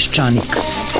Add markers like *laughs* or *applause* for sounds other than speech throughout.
Peščanik.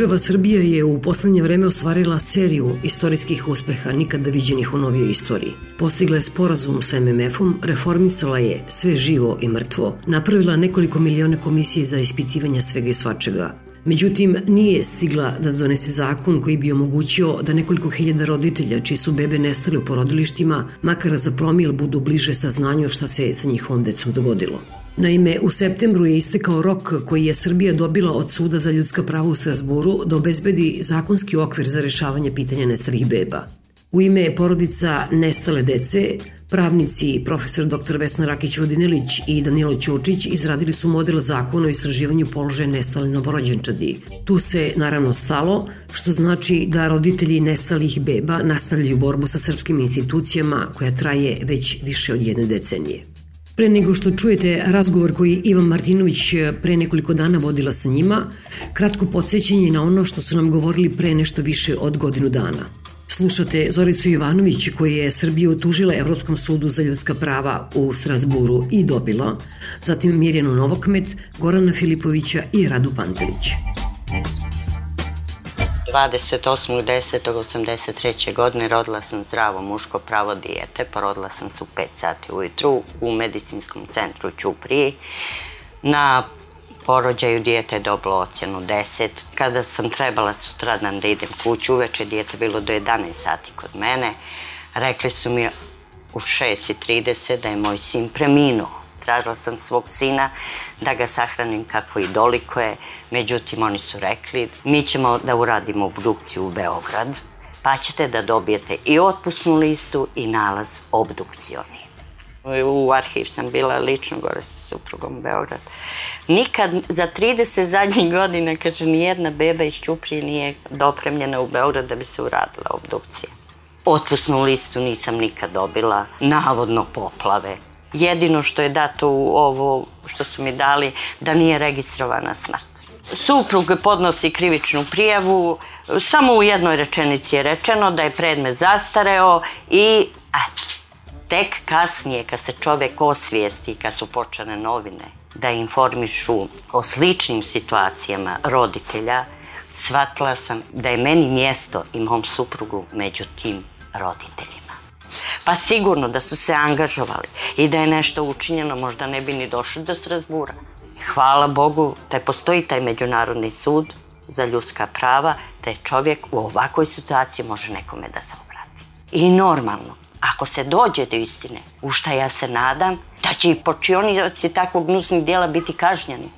Država Srbija je u poslednje vreme ostvarila seriju istorijskih uspeha nikada viđenih u novijoj istoriji. Postigla je sporazum sa MMF-om, reformisala je sve živo i mrtvo, napravila nekoliko miliona komisije za ispitivanje svega i svačega, Međutim, nije stigla da donese zakon koji bi omogućio da nekoliko hiljada roditelja čiji su bebe nestali u porodilištima, makar za promil budu bliže saznanju šta se sa njihovom decom dogodilo. Naime, u septembru je istekao rok koji je Srbija dobila od Suda za ljudska prava u Strasburu da obezbedi zakonski okvir za rešavanje pitanja nestalih beba. U ime porodica nestale dece, pravnici profesor dr. Vesna Rakić-Vodinelić i Danilo Ćučić izradili su model zakona o istraživanju položaja nestale novorođenčadi. Tu se naravno stalo, što znači da roditelji nestalih beba nastavljaju borbu sa srpskim institucijama koja traje već više od jedne decenije. Pre nego što čujete razgovor koji Ivan Martinović pre nekoliko dana vodila sa njima, kratko podsjećanje na ono što su nam govorili pre nešto više od godinu dana – Slušate Zoricu Jovanović koja je Srbiju tužila Evropskom sudu za ljudska prava u Strasburu i dobila, zatim Mirjanu Novokmet, Gorana Filipovića i Radu Pantelić. 28.10.83. godine rodila sam zdravo muško pravo dijete, porodila sam se u 5 sati ujutru u medicinskom centru Ćupriji. Na porođaju dijete je dobilo ocjenu 10. Kada sam trebala sutradan da idem kuću, uveče dijete bilo do 11 sati kod mene, rekli su mi u 6.30 da je moj sin preminuo. Tražila sam svog sina da ga sahranim kako i doliko je, međutim oni su rekli mi ćemo da uradimo obdukciju u Beograd, pa ćete da dobijete i otpusnu listu i nalaz obdukcioni. U arhiv sam bila lično gore sa suprugom u Beograd. Nikad za 30 zadnjih godina, kaže, nijedna beba iz Ćuprije nije dopremljena u Beograd da bi se uradila obdukcija. Otpusnu listu nisam nikad dobila, navodno poplave. Jedino što je dato u ovo što su mi dali, da nije registrovana smrt. Suprug podnosi krivičnu prijavu, samo u jednoj rečenici je rečeno da je predmet zastareo i eto, tek kasnije kad se čovek osvijesti, kad su počane novine, da informišu o sličnim situacijama roditelja, shvatila sam da je meni mjesto i mom suprugu među tim roditeljima. Pa sigurno da su se angažovali i da je nešto učinjeno, možda ne bi ni došli do Strasbura. Hvala Bogu da postoji taj Međunarodni sud za ljudska prava, da je čovjek u ovakvoj situaciji može nekome da se obrati. I normalno, ako se dođe do istine, u šta ja se nadam, da će i počionioci takvog gnusnih dijela biti kažnjeni.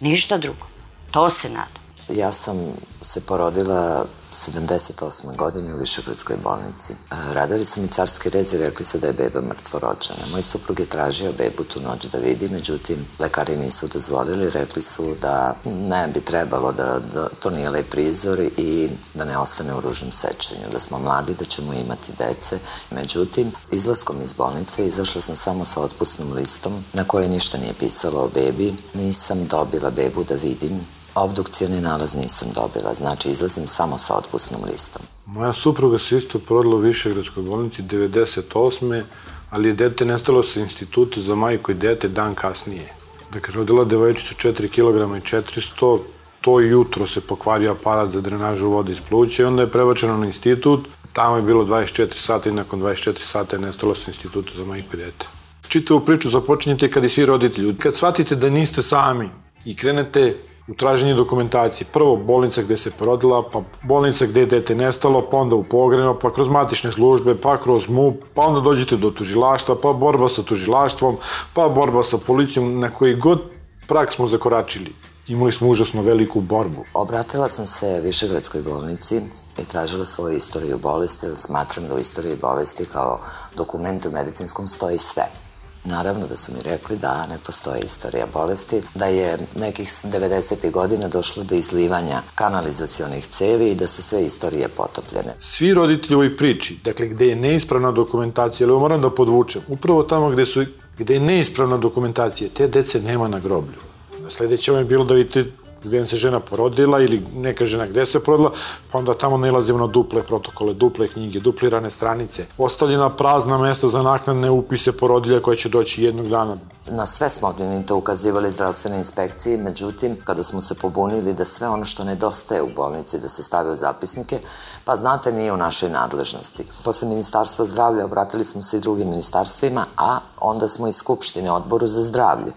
Ništa drugo. To se nadam. Ja sam se porodila 78. godine u Višegradskoj bolnici. Radili su mi carski rez i rekli su da je beba mrtvo rođena. Moj suprug je tražio bebu tu noć da vidi, međutim, lekari nisu dozvolili, rekli su da ne bi trebalo da, da to nije lep prizor i da ne ostane u ružnom sećanju, da smo mladi, da ćemo imati dece. Međutim, izlaskom iz bolnice izašla sam samo sa otpusnom listom na kojoj ništa nije pisalo o bebi. Nisam dobila bebu da vidim, Obdukcijani nalaz nisam dobila, znači izlazim samo sa otpusnom listom. Moja supruga se isto porodila u Višegradskoj bolnici 98. ali je dete nestalo sa instituta za majko i dete dan kasnije. Dakle, rodila devojčica 4 kg i 400, to jutro se pokvario aparat za drenažu vode iz pluća i onda je prebačeno na institut. Tamo je bilo 24 sata i nakon 24 sata je nestalo sa instituta za majko i dete. Čitavu priču započinjete kad i svi roditelji. Kad shvatite da niste sami i krenete u traženje dokumentacije. Prvo bolnica gde se porodila, pa bolnica gde je dete nestalo, pa onda u pogrebno, pa kroz matične službe, pa kroz MUP, pa onda dođete do tužilaštva, pa borba sa tužilaštvom, pa borba sa policijom, na koji god prak smo zakoračili. Imali smo užasno veliku borbu. Obratila sam se Višegradskoj bolnici i tražila svoju istoriju bolesti, jer smatram da u istoriji bolesti kao dokumentu medicinskom stoji sve. Naravno da su mi rekli da ne postoji istorija bolesti, da je nekih 90. godina došlo do izlivanja kanalizacionih cevi i da su sve istorije potopljene. Svi roditelji u ovoj priči, dakle gde je neispravna dokumentacija, ali ovo moram da podvučem, upravo tamo gde, su, gde je neispravna dokumentacija, te dece nema na groblju. Sledeće vam je bilo da vidite gde se žena porodila ili neka žena gde se porodila, pa onda tamo nalazimo na duple protokole, duple knjige, duplirane stranice, ostavljena prazna mesta za naknadne upise porodilja koje će doći jednog dana. Na sve smo mi to ukazivali zdravstvene inspekcije, međutim, kada smo se pobunili da sve ono što nedostaje u bolnici da se stave u zapisnike, pa znate, nije u našoj nadležnosti. Posle Ministarstva zdravlja obratili smo se i drugim ministarstvima, a onda smo i Skupštine, odboru za zdravlje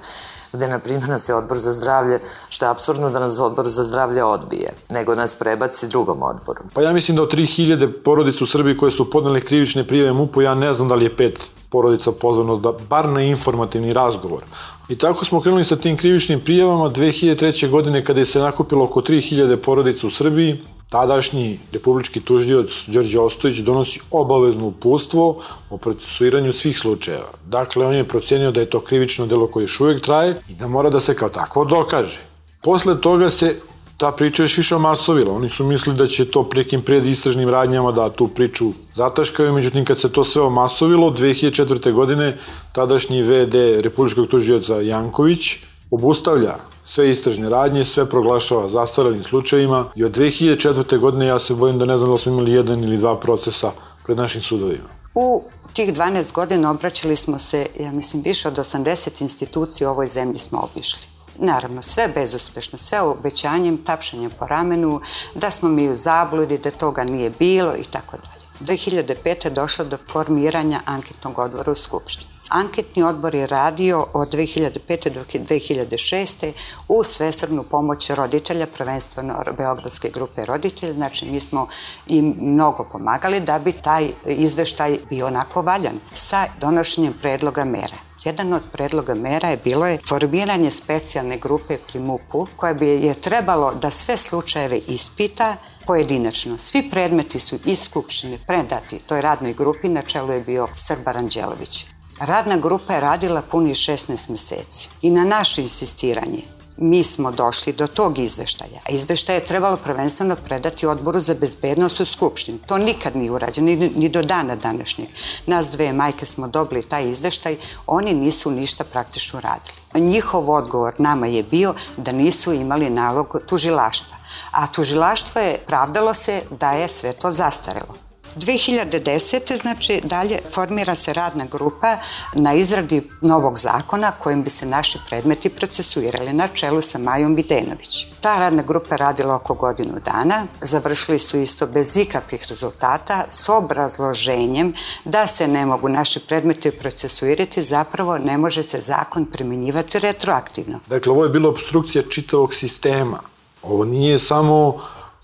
gde, na primjer, nas je odbor za zdravlje, što je absurdno da nas odbor za zdravlje odbije, nego nas prebaci drugom odboru. Pa ja mislim da od 3000 porodica u Srbiji koje su podneli krivične prijeve MUP-u, ja ne znam da li je pet porodica pozvano da bar na informativni razgovor. I tako smo krenuli sa tim krivičnim prijavama 2003. godine kada je se nakupilo oko 3000 porodica u Srbiji, tadašnji republički tužioc Đorđe Ostojić donosi obavezno upustvo o procesuiranju svih slučajeva. Dakle, on je procenio da je to krivično delo koje još uvek traje i da mora da se kao takvo dokaže. Posle toga se ta priča još više omasovila. Oni su mislili da će to prekim pred istražnim radnjama da tu priču zataškaju, međutim kad se to sve omasovilo, 2004. godine tadašnji VD Republičkog tužioca Janković obustavlja sve istražne radnje, sve proglašava zastarelim slučajima i od 2004. godine ja se bojim da ne znam da smo imali jedan ili dva procesa pred našim sudovima. U tih 12 godina obraćali smo se, ja mislim, više od 80 institucija u ovoj zemlji smo obišli. Naravno, sve bezuspešno, sve obećanjem, tapšanjem po ramenu, da smo mi u zabludi, da toga nije bilo i tako dalje. 2005. je došlo do formiranja anketnog odbora u Skupštini. Anketni odbor je radio od 2005. do 2006. u svesrnu pomoć roditelja, prvenstveno Beogradske grupe roditelja, znači mi smo im mnogo pomagali da bi taj izveštaj bio onako valjan sa donošenjem predloga mera. Jedan od predloga mera je bilo je formiranje specijalne grupe pri MUP-u koja bi je trebalo da sve slučajeve ispita pojedinačno. Svi predmeti su iz Skupštine predati toj radnoj grupi, na čelu je bio Srbar Anđelović. Radna grupa je radila puni 16 meseci i na naše insistiranje mi smo došli do tog izveštaja. A izveštaj je trebalo prvenstveno predati odboru za bezbednost u Skupštini. To nikad nije urađeno, ni, do dana današnjeg. Nas dve majke smo dobili taj izveštaj, oni nisu ništa praktično radili. Njihov odgovor nama je bio da nisu imali nalog tužilaštva. A tužilaštvo je pravdalo se da je sve to zastarelo. 2010. znači dalje formira se radna grupa na izradi novog zakona kojim bi se naši predmeti procesuirali na čelu sa Majom Videnović. Ta radna grupa radila oko godinu dana, završili su isto bez ikakvih rezultata s obrazloženjem da se ne mogu naši predmeti procesuirati, zapravo ne može se zakon primenjivati retroaktivno. Dakle, ovo je bila obstrukcija čitavog sistema. Ovo nije samo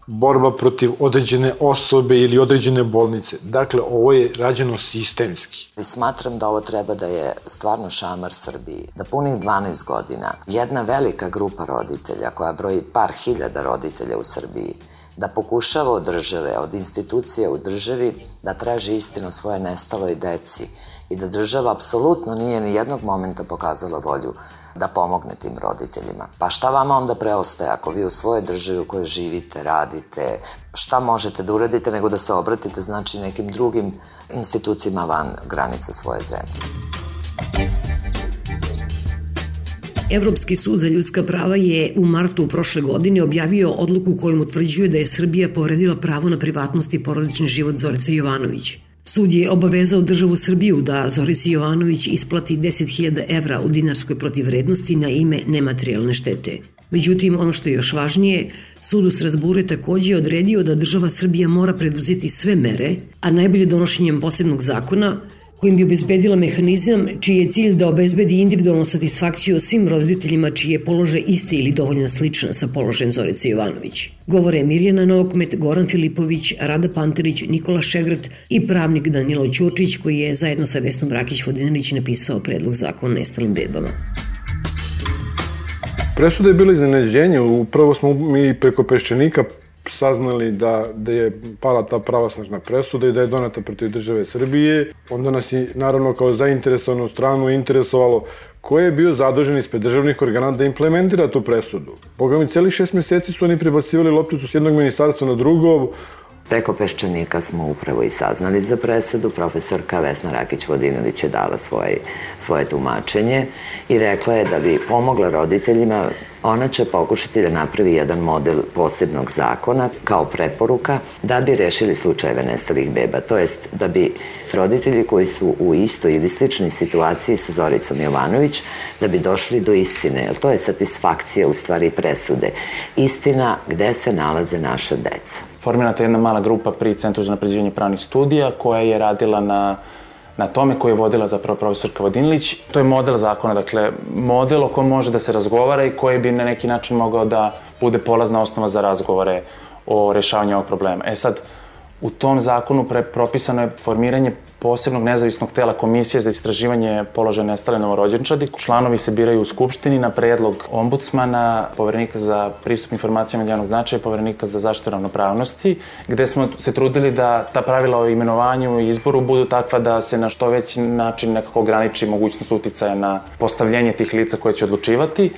borba protiv određene osobe ili određene bolnice. Dakle, ovo je rađeno sistemski. Smatram da ovo treba da je stvarno šamar Srbiji. Da punih 12 godina jedna velika grupa roditelja koja broji par hiljada roditelja u Srbiji da pokušava od države, od institucije u državi da traži istinu svoje nestaloj deci i da država apsolutno nije ni jednog momenta pokazala volju da pomogne tim roditeljima. Pa šta vama onda preostaje ako vi u svojoj državi u kojoj živite, radite, šta možete da uradite nego da se obratite znači nekim drugim institucijama van granica svoje zemlje. Evropski sud za ljudska prava je u martu prošle godine objavio odluku kojom utvrđuje da je Srbija povredila pravo na privatnost i porodični život Zorice Jovanović. Sud je obavezao državu Srbiju da Zorici Jovanović isplati 10.000 evra u dinarskoj protivrednosti na ime nematerijalne štete. Međutim, ono što je još važnije, sud u Strasburu je takođe odredio da država Srbija mora preduzeti sve mere, a najbolje donošenjem posebnog zakona, kojim bi obezbedila mehanizam čiji je cilj da obezbedi individualnu satisfakciju svim roditeljima čiji je položaj isti ili dovoljno sličan sa položajem Zorice Jovanović. Govore Mirjana Novokmet, Goran Filipović, Rada Panterić, Nikola Šegrt i pravnik Danilo Ćurčić koji je zajedno sa Vesnom Rakić-Vodinarić napisao predlog zakona o nestalim bebama. Presuda je bila iznenađenje. Upravo smo mi preko Peščanika saznali da, da je pala ta pravosnažna presuda i da je donata protiv države Srbije. Onda nas je, naravno, kao zainteresovanu stranu interesovalo ko je bio zadužen ispred državnih organa da implementira tu presudu. Boga mi, celi šest meseci su oni prebacivali lopticu s jednog ministarstva na drugo, Preko Peščanika smo upravo i saznali za presudu. Profesorka Vesna Rakić-Vodinović je dala svoje, svoje tumačenje i rekla je da bi pomogla roditeljima ona će pokušati da napravi jedan model posebnog zakona kao preporuka da bi rešili slučajeve nestalih beba. To jest da bi roditelji koji su u istoj ili sličnoj situaciji sa Zoricom Jovanović, da bi došli do istine. Jer to je satisfakcija u stvari presude. Istina gde se nalaze naša deca. Formirata je jedna mala grupa pri Centru za napređivanje pravnih studija koja je radila na na tome koju je vodila zapravo profesorka Vodinilić. To je model zakona, dakle, model o kom može da se razgovara i koji bi na neki način mogao da bude polazna osnova za razgovore o rešavanju ovog problema. E sad, U tom zakonu pre, propisano je formiranje posebnog nezavisnog tela Komisije za istraživanje položaja nestale novorođenčadi. Članovi se biraju u Skupštini na predlog ombudsmana, poverenika za pristup informacijama od javnog značaja i poverenika za zaštitu ravnopravnosti, gde smo se trudili da ta pravila o imenovanju i izboru budu takva da se na što veći način nekako ograniči mogućnost uticaja na postavljenje tih lica koje će odlučivati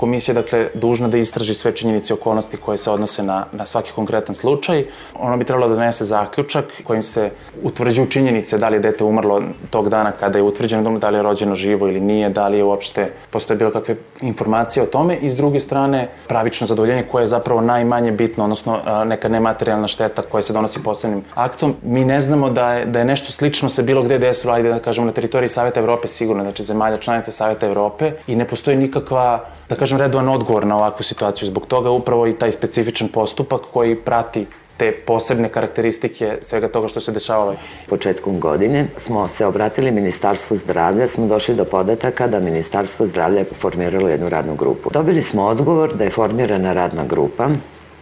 Komisija dakle dužna da istraži sve činjenice i okolnosti koje se odnose na, na svaki konkretan slučaj. Ono bi trebalo da donese zaključak kojim se utvrđuju činjenice da li je dete umrlo tog dana kada je utvrđeno da li je rođeno živo ili nije, da li je uopšte postoje bilo kakve informacije o tome i s druge strane pravično zadovoljenje koje je zapravo najmanje bitno, odnosno neka nematerijalna šteta koja se donosi posebnim aktom. Mi ne znamo da je, da je nešto slično se bilo gde desilo, ajde da kažemo na teritoriji Saveta Evrope sigurno, znači zemalja članice Saveta Evrope i ne postoji nikakva, da kažem, redovan odgovor na ovakvu situaciju. Zbog toga upravo i taj specifičan postupak koji prati te posebne karakteristike svega toga što se dešava ovaj. Početkom godine smo se obratili Ministarstvu zdravlja, smo došli do podataka da Ministarstvo zdravlja je formiralo jednu radnu grupu. Dobili smo odgovor da je formirana radna grupa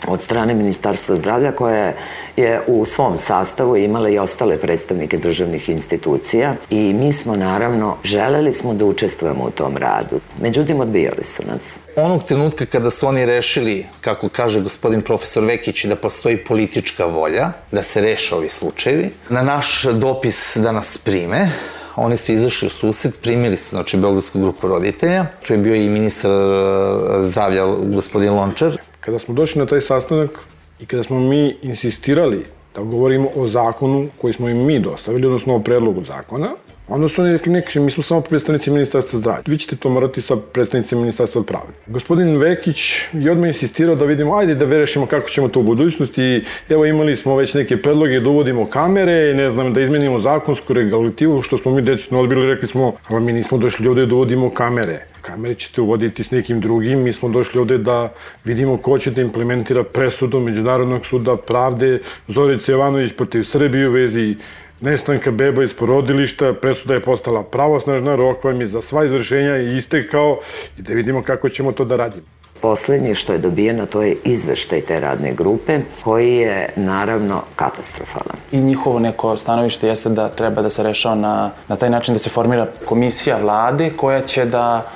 od strane Ministarstva zdravlja koja je u svom sastavu imala i ostale predstavnike državnih institucija i mi smo naravno želeli smo da učestvujemo u tom radu. Međutim, odbijali su nas. Onog trenutka kada su oni rešili, kako kaže gospodin profesor Vekić, da postoji politička volja da se reše ovi slučajevi, na naš dopis da nas prime, oni su izašli u susret, primili su, znači, Beogradsku grupu roditelja, tu je bio i ministar eh, zdravlja, gospodin Lončar, Kada smo došli na taj sastanak i kada smo mi insistirali da govorimo o zakonu koji smo im mi dostavili, odnosno o predlogu zakona, onda su oni rekli neki, mi smo samo predstavnici ministarstva zdravlja. Vi ćete to morati sa predstavnicima ministarstva pravde. Gospodin Vekić je odmah insistirao da vidimo, ajde da verešimo kako ćemo to u budućnosti. Evo imali smo već neke predloge da uvodimo kamere, ne znam, da izmenimo zakonsku regulativu, što smo mi decidno odbili, rekli smo, ali mi nismo došli ovde da uvodimo kamere kamere ćete uvoditi s nekim drugim. Mi smo došli ovde da vidimo ko će da implementira presudu Međunarodnog suda pravde Zorice Jovanović protiv Srbije u vezi nestanka beba iz porodilišta, presuda je postala pravosnažna, rok vam je za sva izvršenja i istekao i da vidimo kako ćemo to da radimo. Poslednje što je dobijeno to je izveštaj te radne grupe koji je naravno katastrofalan. I njihovo neko stanovište jeste da treba da se rešava na, na taj način da se formira komisija vlade koja će da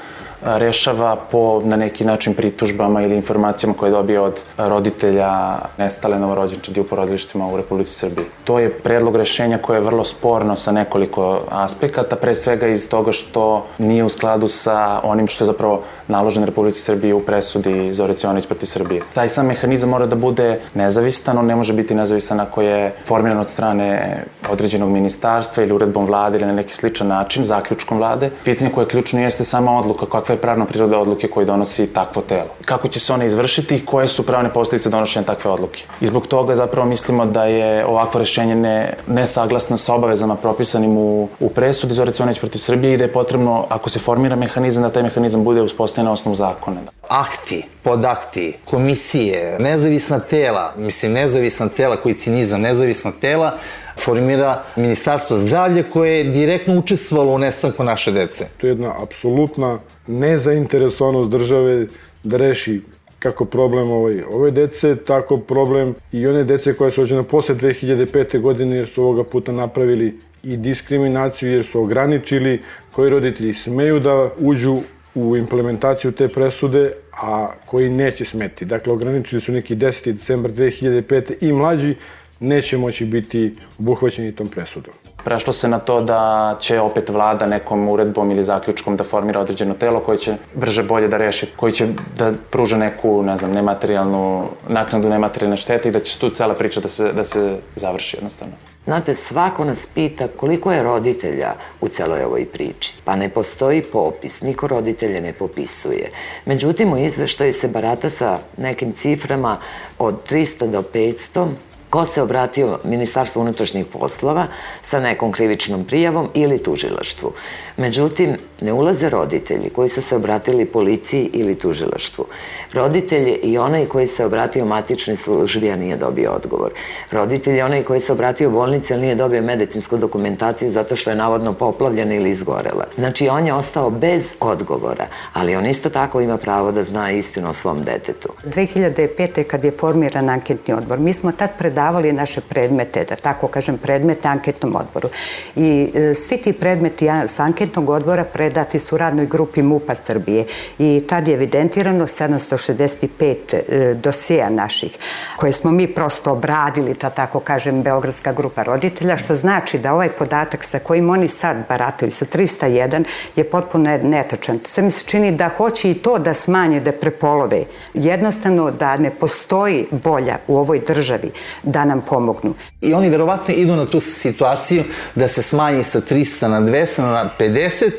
rešava po na neki način pritužbama ili informacijama koje dobije od roditelja nestale novorođenčadi u porodilištima u Republici Srbiji. To je predlog rešenja koje je vrlo sporno sa nekoliko aspekata, pre svega iz toga što nije u skladu sa onim što je zapravo naložen Republici Srbije u presudi Zorice Ivanović protiv Srbije. Taj sam mehanizam mora da bude nezavistan, on ne može biti nezavistan ako je formiran od strane određenog ministarstva ili uredbom vlade ili na neki sličan način, zaključkom vlade. Pitanje koje je ključno jeste sama odluka kakva kakva je pravna priroda odluke koje donosi takvo telo. Kako će se one izvršiti i koje su pravne posledice donošenja takve odluke. I zbog toga zapravo mislimo da je ovakvo rešenje ne, nesaglasno sa obavezama propisanim u, u presudi Zorice Oneć protiv Srbije i da je potrebno, ako se formira mehanizam, da taj mehanizam bude uspostavljen na osnovu zakona. akti, podakti, komisije, nezavisna tela, mislim nezavisna tela koji cinizam, nezavisna tela, formira Ministarstvo zdravlja koje je direktno učestvovalo u nestanku naše dece. To je jedna apsolutna nezainteresovanost države da reši kako problem ovaj, ove dece, tako problem i one dece koje su rođene posle 2005. godine jer su ovoga puta napravili i diskriminaciju jer su ograničili koji roditelji smeju da uđu u implementaciju te presude, a koji neće smeti. Dakle, ograničili su neki 10. decembar 2005. i mlađi neće moći biti obuhvaćeni tom presudom. Prešlo se na to da će opet vlada nekom uredbom ili zaključkom da formira određeno telo koje će brže bolje da reši, koji će da pruža neku, ne znam, nematerijalnu, naknadu nematerijalne štete i da će tu cela priča da se, da se završi jednostavno. Znate, svako nas pita koliko je roditelja u celoj ovoj priči. Pa ne postoji popis, niko roditelje ne popisuje. Međutim, u izveštaju se barata sa nekim ciframa od 300 do 500, ko se obratio Ministarstvu unutrašnjih poslova sa nekom krivičnom prijavom ili tužilaštvu. Međutim, ne ulaze roditelji koji su se obratili policiji ili tužilaštvu. Roditelj je i onaj koji se obratio matičnoj službi, a nije dobio odgovor. Roditelj je onaj koji se obratio bolnici, ali nije dobio medicinsku dokumentaciju zato što je navodno poplavljena ili izgorela. Znači, on je ostao bez odgovora, ali on isto tako ima pravo da zna istinu o svom detetu. 2005. kad je formiran anketni odbor, mi smo tad predavali naše predmete, da tako kažem, predmete anketnom odboru. I e, svi ti predmeti sa anketnog odbora predati su radnoj grupi MUPA Srbije i tad je evidentirano 765 e, dosija naših, koje smo mi prosto obradili, da tako kažem, Beogradska grupa roditelja, što znači da ovaj podatak sa kojim oni sad barataju, sa 301, je potpuno netačan. Sve mi se čini da hoće i to da smanje, da prepolove. Jednostavno da ne postoji volja u ovoj državi da nam pomognu. I oni verovatno idu na tu situaciju da se smanji sa 300 na 200 na 50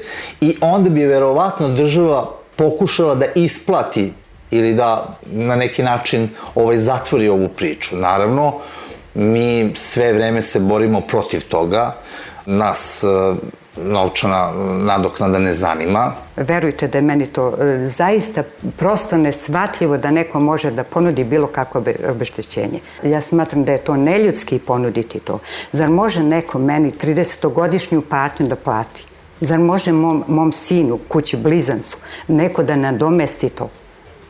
i onda bi verovatno država pokušala da isplati ili da na neki način ovaj zatvori ovu priču. Naravno, mi sve vreme se borimo protiv toga. Nas novčana nadoknada ne zanima. Verujte da je meni to e, zaista prosto nesvatljivo da neko može da ponudi bilo kako obeštećenje. Ja smatram da je to neljudski ponuditi to. Zar može neko meni 30-godišnju patnju da plati? Zar može mom, mom sinu, kući blizancu, neko da nadomesti to?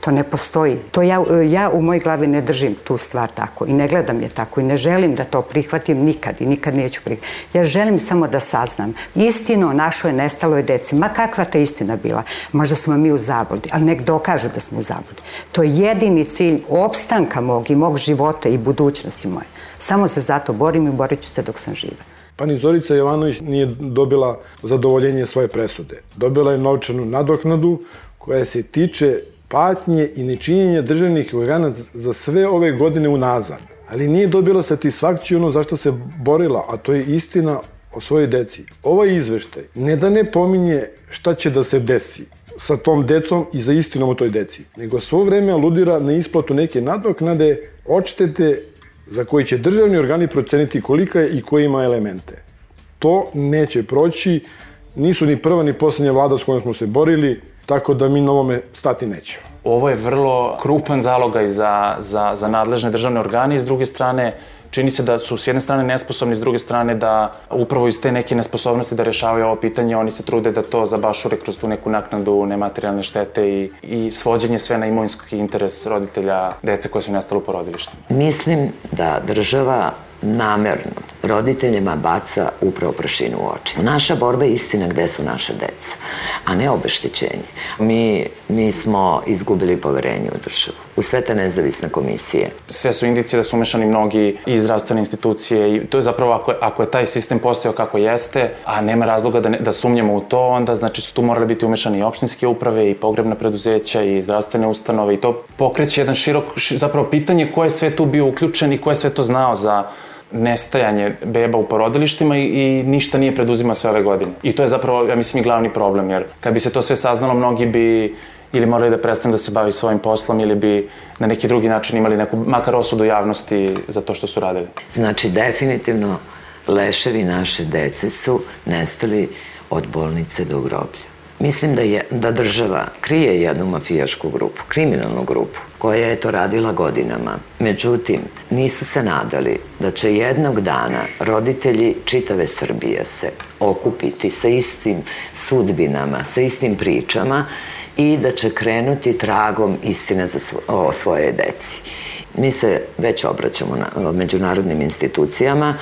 To ne postoji. To ja, ja u mojoj glavi ne držim tu stvar tako i ne gledam je tako i ne želim da to prihvatim nikad i nikad neću prihvatiti. Ja želim samo da saznam istinu o našoj nestaloj deci, ma kakva ta istina bila. Možda smo mi u zabludi, ali nek dokažu da smo u zabludi. To je jedini cilj opstanka mog i mog života i budućnosti moje. Samo se zato borim i borit ću se dok sam živa. Pa ni Zorica Jovanović nije dobila zadovoljenje svoje presude. Dobila je novčanu nadoknadu koja se tiče patnje i nečinjenja državnih organa za sve ove godine unazad. Ali nije dobila satisfakciju ono zašto se borila, a to je istina o svojoj deci. Ovaj izveštaj ne da ne pominje šta će da se desi sa tom decom i za istinom o toj deci, nego svo vreme aludira na isplatu neke nadoknade, odštete za koji će državni organi proceniti kolika je i koji ima elemente. To neće proći, nisu ni prva ni poslednja vlada s kojom smo se borili, tako da mi na ovome stati nećemo. Ovo je vrlo krupan zalogaj za, za, za nadležne državne organe i s druge strane čini se da su s jedne strane nesposobni, s druge strane da upravo iz te neke nesposobnosti da rešavaju ovo pitanje, oni se trude da to zabašure kroz tu neku naknadu nematerijalne štete i, i svođenje sve na imovinski interes roditelja dece koje su nestale u porodilištima. Mislim da država namerno roditeljima baca upravo prašinu u oči. Naša borba je istina gde su naše deca, a ne obeštećenje. Mi, mi smo izgubili poverenje u državu, u sve te nezavisne komisije. Sve su indicije da su umešani mnogi i zdravstvene institucije i to je zapravo ako ako je taj sistem postojao kako jeste, a nema razloga da, ne, da sumnjamo u to, onda znači su tu morali biti umešani i opštinske uprave i pogrebna preduzeća i zdravstvene ustanove i to pokreće jedan širok, zapravo pitanje ko je sve tu bio uključen i ko je sve to znao za nestajanje beba u porodilištima i, i ništa nije preduzima sve ove godine. I to je zapravo, ja mislim, i glavni problem, jer kad bi se to sve saznalo, mnogi bi ili morali da prestanu da se bavi svojim poslom ili bi na neki drugi način imali neku makar osudu javnosti za to što su radili. Znači, definitivno leševi naše dece su nestali od bolnice do groblja. Mislim da, je, da država krije jednu mafijašku grupu, kriminalnu grupu, koja je to radila godinama. Međutim, nisu se nadali da će jednog dana roditelji čitave Srbije se okupiti sa istim sudbinama, sa istim pričama i da će krenuti tragom istine za svo, o svoje deci. Mi se već obraćamo na, međunarodnim institucijama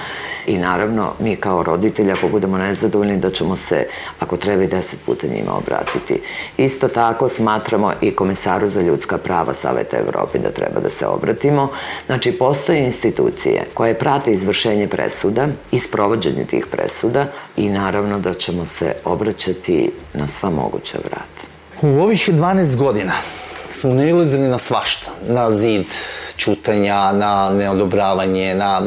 i naravno mi kao roditelji ako budemo nezadovoljni da ćemo se ako treba i deset puta njima obratiti. Isto tako smatramo i Komisaru za ljudska prava Saveta Evrope da treba da se obratimo. Znači postoje institucije koje prate izvršenje presuda i sprovođenje tih presuda i naravno da ćemo se obraćati na sva moguća vrata. U ovih 12 godina smo nailazili na svašta, na zid čutanja, na neodobravanje, na...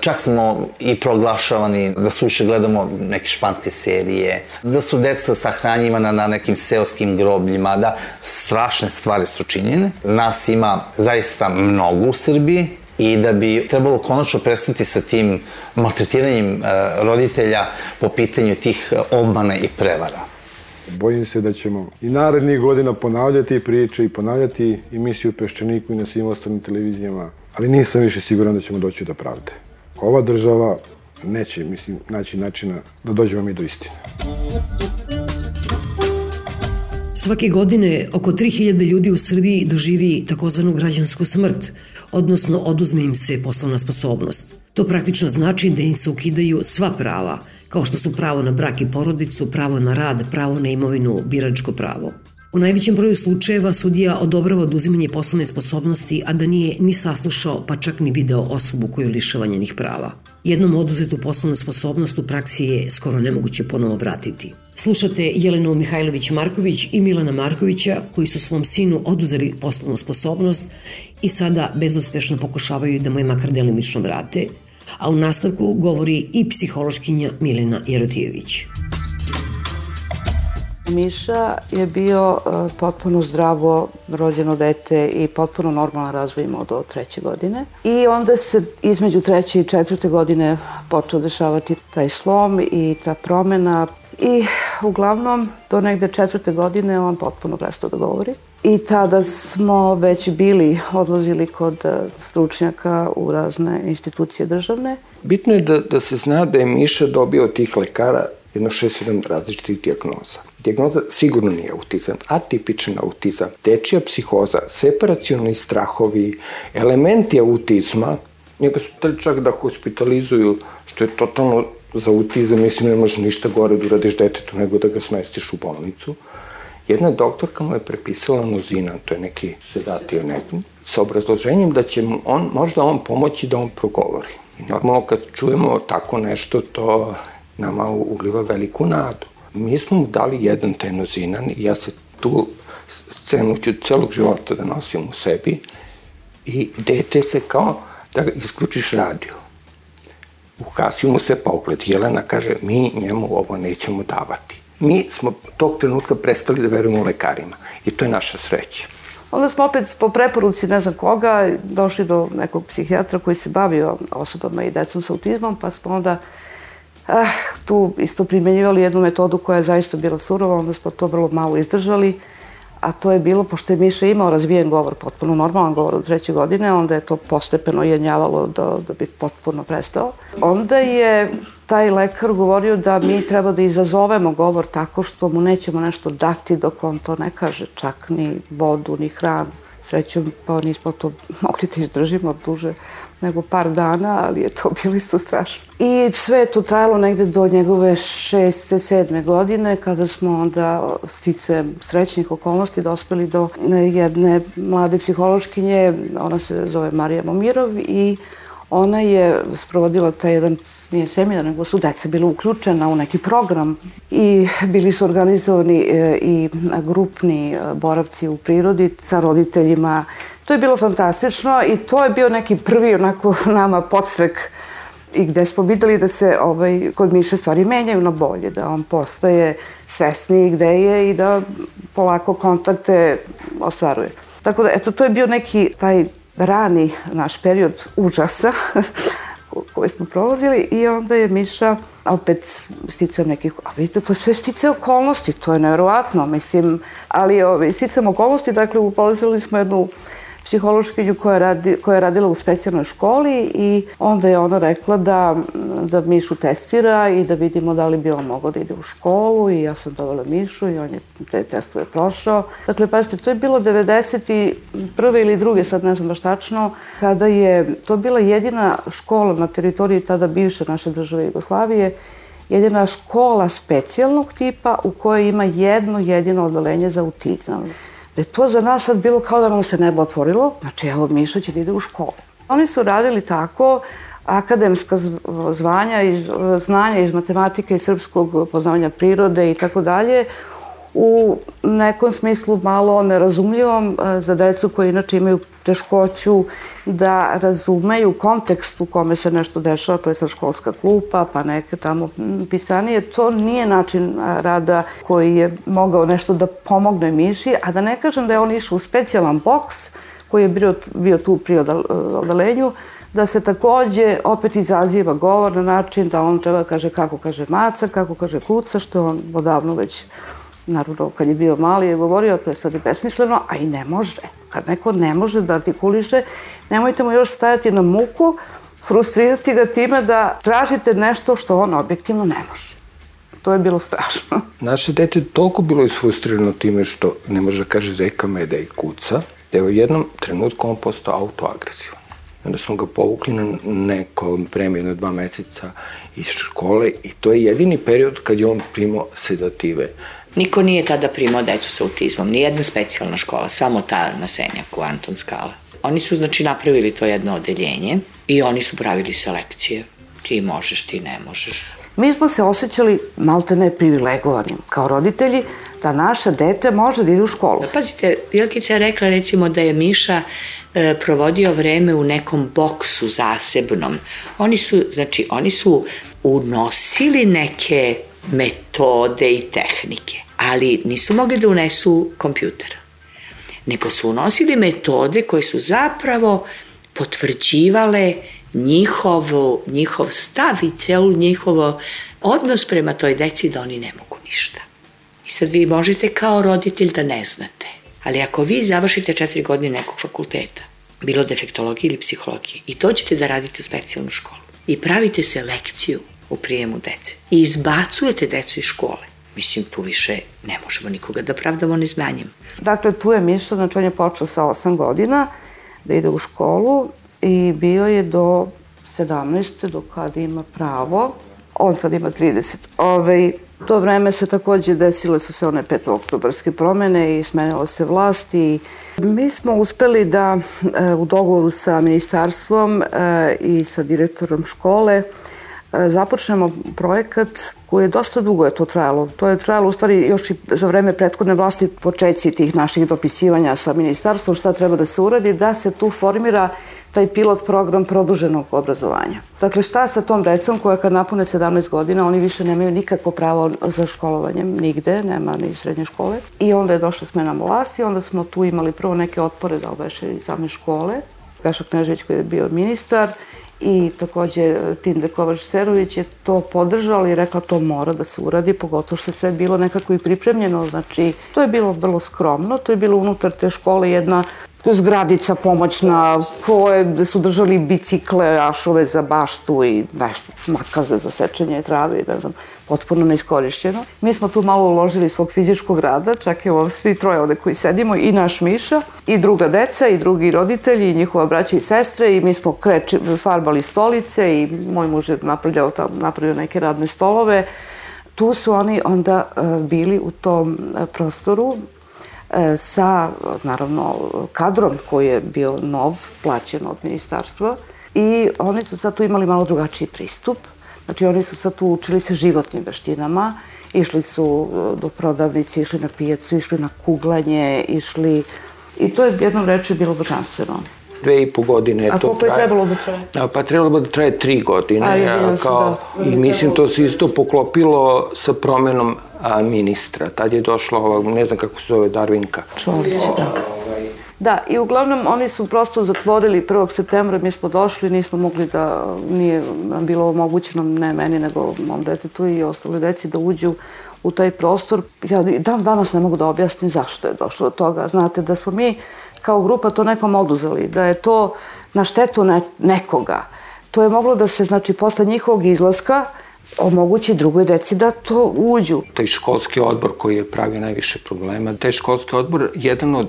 Čak smo i proglašavani da suše gledamo neke španske serije, da su deca sahranjivana na nekim seoskim grobljima, da strašne stvari su činjene. Nas ima zaista mnogo u Srbiji, i da bi trebalo konačno prestati sa tim maltretiranjem e, roditelja po pitanju tih obmana i prevara. Bojim se da ćemo i narednih godina ponavljati priče i ponavljati emisiju Peščaniku i na svim ostalim televizijama, ali nisam više siguran da ćemo doći do pravde. Ova država neće, mislim, naći načina da dođemo mi do istine. Svake godine oko 3000 ljudi u Srbiji doživi takozvanu građansku smrt, odnosno oduzme im se poslovna sposobnost. To praktično znači da im se ukidaju sva prava, kao što su pravo na brak i porodicu, pravo na rad, pravo na imovinu, biračko pravo. U najvećem broju slučajeva sudija odobrava oduzimanje poslovne sposobnosti, a da nije ni saslušao, pa čak ni video osobu koju lišava njenih prava. Jednom oduzetu poslovnu sposobnost u praksi je skoro nemoguće ponovo vratiti. Slušate Jelenu Mihajlović-Marković i Milana Markovića koji su svom sinu oduzeli poslovnu sposobnost i sada bezuspešno pokušavaju da mu je makar delimično vrate, a u nastavku govori i psihološkinja Milena Jerotijević. Miša je bio uh, potpuno zdravo rođeno dete i potpuno normalan razvoj imao do treće godine. I onda se između treće i četvrte godine počeo dešavati taj slom i ta promena. I uglavnom do negde četvrte godine on potpuno prestao da govori. I tada smo već bili odlazili kod uh, stručnjaka u razne institucije državne. Bitno je da, da se zna da je Miša dobio od tih lekara jedno 6-7 različitih diagnoza. Diagnoza sigurno nije autizam, atipičan autizam, dečija psihoza, separacioni strahovi, elementi autizma, njega su tali čak da hospitalizuju, što je totalno za autizam, mislim, ne može ništa gore da uradiš detetu nego da ga smestiš u bolnicu. Jedna doktorka mu je prepisala nozina, to je neki sedatio nekim, sa obrazloženjem da će on, možda on pomoći da on progovori. Normalno kad čujemo tako nešto, to nama ugliva veliku nadu. Mi smo mu dali jedan tenozinan i ja se tu scenu ću celog života da nosim u sebi i dete se kao da isključiš radio. Ukasio mu se pogled. Jelena kaže, mi njemu ovo nećemo davati. Mi smo tog trenutka prestali da verujemo lekarima i to je naša sreća. Onda smo opet po preporuci ne znam koga došli do nekog psihijatra koji se bavio osobama i decom sa autizmom, pa smo onda ah, tu isto primenjivali jednu metodu koja je zaista bila surova, onda smo to vrlo malo izdržali, a to je bilo, pošto je Miša imao razvijen govor, potpuno normalan govor od treće godine, onda je to postepeno jenjavalo da, da bi potpuno prestao. Onda je taj lekar govorio da mi treba da izazovemo govor tako što mu nećemo nešto dati dok on to ne kaže, čak ni vodu, ni hranu. Srećom, pa nismo to *laughs* mogli da izdržimo duže nego par dana, ali je to bilo isto strašno. I sve je to trajalo negde do njegove šeste, sedme godine, kada smo onda stice srećnih okolnosti dospeli do jedne mlade psihološkinje, ona se zove Marija Momirov i ona je sprovodila taj jedan, nije seminar, nego su deca bila uključena u neki program i bili su organizovani e, i grupni e, boravci u prirodi sa roditeljima To je bilo fantastično i to je bio neki prvi onako *laughs* nama podstrek i gde smo videli da se ovaj, kod Miše stvari menjaju na bolje, da on postaje svesniji gde je i da polako kontakte ostvaruje. Tako da, eto, to je bio neki taj rani naš period užasa *laughs* koje smo prolazili i onda je Miša opet sticao nekih, a vidite, to je sve stice okolnosti, to je nevjerovatno, mislim, ali ove, sticam okolnosti, dakle, upolazili smo jednu psihološkinju koja, radi, koja je radila u specijalnoj školi i onda je ona rekla da, da Mišu testira i da vidimo da li bi on mogao da ide u školu i ja sam dovela Mišu i on je te testove prošao. Dakle, pazite, to je bilo 91. ili druge, sad ne znam baš tačno, kada je to bila jedina škola na teritoriji tada bivše naše države Jugoslavije jedina škola specijalnog tipa u kojoj ima jedno jedino odalenje za autizam da je to za nas sad bilo kao da nam se nebo otvorilo, znači evo Miša će da ide u školu. Oni su radili tako akademska zvanja, iz, znanja iz matematike i srpskog poznavanja prirode i tako dalje, u nekom smislu malo nerazumljivom e, za decu koji inače imaju teškoću da razumeju kontekst u kome se nešto dešava, to je sa školska klupa, pa neke tamo pisanije. To nije način rada koji je mogao nešto da pomogne Miši, a da ne kažem da je on išao u specijalan boks koji je bio, bio tu pri odalenju, da se takođe opet izaziva govor na način da on treba da kaže kako kaže maca, kako kaže kuca, što on odavno već naravno kad je bio mali je govorio to je sad i besmisleno, a i ne može. Kad neko ne može da artikuliše, nemojte mu još stajati na muku, frustrirati ga time da tražite nešto što on objektivno ne može. To je bilo strašno. *laughs* Naše dete toliko bilo isfrustrirano time što ne može da kaže zeka meda i kuca, da je u jednom trenutku on postao autoagresivan. Onda smo ga povukli na neko vreme, jedno dva meseca iz škole i to je jedini period kad je on primao sedative. Niko nije tada primao decu sa autizmom, ni jedna specijalna škola, samo ta na Senjaku, Anton Skala. Oni su, znači, napravili to jedno odeljenje i oni su pravili selekcije. Ti možeš, ti ne možeš. Mi smo se osjećali maltene privilegovanim kao roditelji da naša dete može da ide u školu. Da, pazite, Bilkica je rekla recimo da je Miša provodio vreme u nekom boksu zasebnom. Oni su, znači, oni su unosili neke metode i tehnike, ali nisu mogli da unesu kompjuter. Nego su unosili metode koje su zapravo potvrđivale njihovo, njihov stav i celu njihovo odnos prema toj deci da oni ne mogu ništa. I sad vi možete kao roditelj da ne znate, ali ako vi završite četiri godine nekog fakulteta, bilo defektologije ili psihologije, i to ćete da radite u specijalnu školu i pravite selekciju u prijemu dece i izbacujete decu iz škole, mislim, tu više ne možemo nikoga da pravdamo neznanjem. Dakle, tu je Miša, znači on je počeo sa 8 godina da ide u školu i bio je do 17. do kada ima pravo. On sad ima 30. Ove, to vreme se takođe desile su se one 5. oktobarske promene i smenila se vlast i mi smo uspeli da e, u dogovoru sa ministarstvom e, i sa direktorom škole E, započnemo projekat koji je dosta dugo je to trajalo. To je trajalo u stvari još i za vreme prethodne vlasti početci tih naših dopisivanja sa ministarstvom šta treba da se uradi, da se tu formira taj pilot program produženog obrazovanja. Dakle, šta sa tom decom koja kad napune 17 godina, oni više nemaju nikakvo pravo za školovanjem nigde, nema ni srednje škole. I onda je došla smena vlasti, onda smo tu imali prvo neke otpore da obeše iz same škole. Gaša Knežević koji je bio ministar i takođe Tinde Kovač-Cerović je to podržala i rekla to mora da se uradi, pogotovo što je sve bilo nekako i pripremljeno, znači to je bilo vrlo skromno, to je bilo unutar te škole jedna zgradica pomoćna koje su držali bicikle, ašove za baštu i nešto, makaze za sečenje trave i ne znam, potpuno neiskorišćeno. Mi smo tu malo uložili svog fizičkog rada, čak i ovo svi troje ovde koji sedimo, i naš Miša, i druga deca, i drugi roditelji, i njihova braća i sestre, i mi smo kreči, farbali stolice, i moj muž je napravljao, tam, napravio neke radne stolove. Tu su oni onda uh, bili u tom uh, prostoru sa, naravno, kadrom koji je bio nov, plaćen od ministarstva i oni su sad tu imali malo drugačiji pristup. Znači, oni su sad tu učili se životnim veštinama, išli su e, do prodavnice, išli na pijacu, išli na kuglanje, išli... I to je jednom reču bilo božanstveno dve i po godine A to koliko je trebalo da traje? A, pa trebalo da traje tri godine. A, ja, kao, da. I mislim to se isto poklopilo sa promenom a, ministra. Tad je došla ova, ne znam kako se zove, Darvinka. Čolić, da. Ovaj... Da, i uglavnom oni su prosto zatvorili 1. septembra, mi smo došli, nismo mogli da, nije nam bilo omogućeno, ne meni, nego mom detetu i ostale deci da uđu u taj prostor. Ja dan danas ne mogu da objasnim zašto je došlo do toga. Znate, da smo mi kao grupa to nekom oduzeli, da je to na štetu ne, nekoga. To je moglo da se, znači, posle njihovog izlaska, omogući drugoj deci da to uđu. Taj školski odbor koji je pravio najviše problema, taj školski odbor, jedan od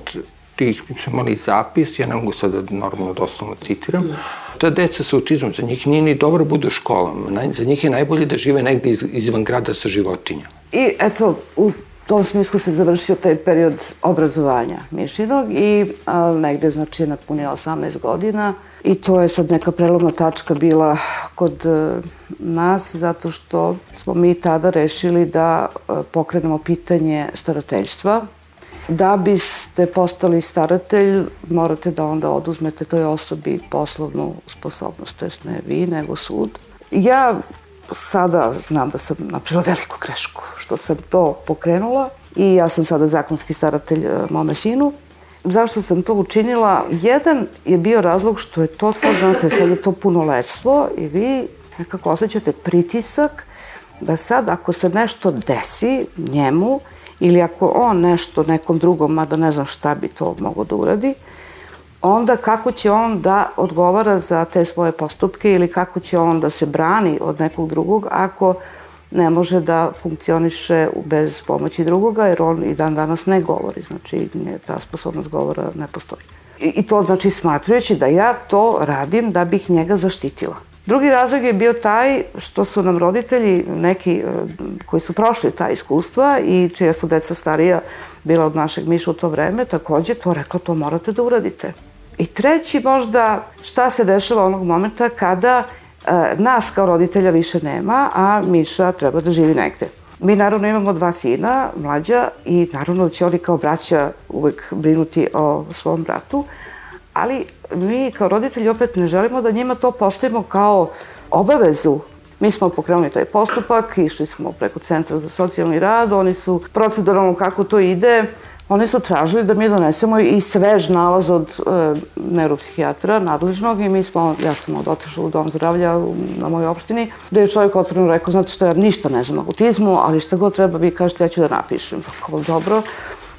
tih, mi smo imali zapis, ja ne mogu sada da normalno doslovno citiram, ta deca sa autizmom, za njih nije ni dobro bude u školama, za njih je najbolje da žive negde iz, izvan grada sa životinjama. I eto, u tom smislu se završio taj period obrazovanja Mišinog i a, negde, znači, napunio 18 godina i to je sad neka prelomna tačka bila kod e, nas zato što smo mi tada rešili da e, pokrenemo pitanje starateljstva. Da biste postali staratelj, morate da onda oduzmete toj osobi poslovnu sposobnost, to jest ne vi, nego sud. Ja sada znam da sam napravila veliku grešku što sam to pokrenula i ja sam sada zakonski staratelj e, mome sinu. Zašto sam to učinila? Jedan je bio razlog što je to sad, znate, sad je to punoletstvo i vi nekako osjećate pritisak da sad ako se nešto desi njemu ili ako on nešto nekom drugom, mada ne znam šta bi to mogo da uradi, onda kako će on da odgovara za te svoje postupke ili kako će on da se brani od nekog drugog ako ne može da funkcioniše bez pomoći drugoga, jer on i dan danas ne govori, znači ne, ta sposobnost govora ne postoji. I, I to znači smatrajući da ja to radim da bih njega zaštitila. Drugi razlog je bio taj što su nam roditelji, neki e, koji su prošli ta iskustva i čija su deca starija bila od našeg Miša u to vreme, takođe to rekla, to morate da uradite. I treći možda šta se dešava onog momenta kada nas kao roditelja više nema, a Miša treba da živi negde. Mi naravno imamo dva sina, mlađa, i naravno da će oni kao braća uvek brinuti o svom bratu, ali mi kao roditelji opet ne želimo da njima to postavimo kao obavezu Mi smo pokrenuli taj postupak, išli smo preko Centra za socijalni rad, oni su proceduralno kako to ide, Oni su tražili da mi donesemo i svež nalaz od e, neuropsihijatra nadležnog i mi smo, ja sam od otišla u dom zdravlja u, na mojoj opštini, da je čovjek otvoreno rekao, znate što ja ništa ne znam o autizmu, ali šta god treba vi kažete, ja ću da napišem. Pa kao dobro,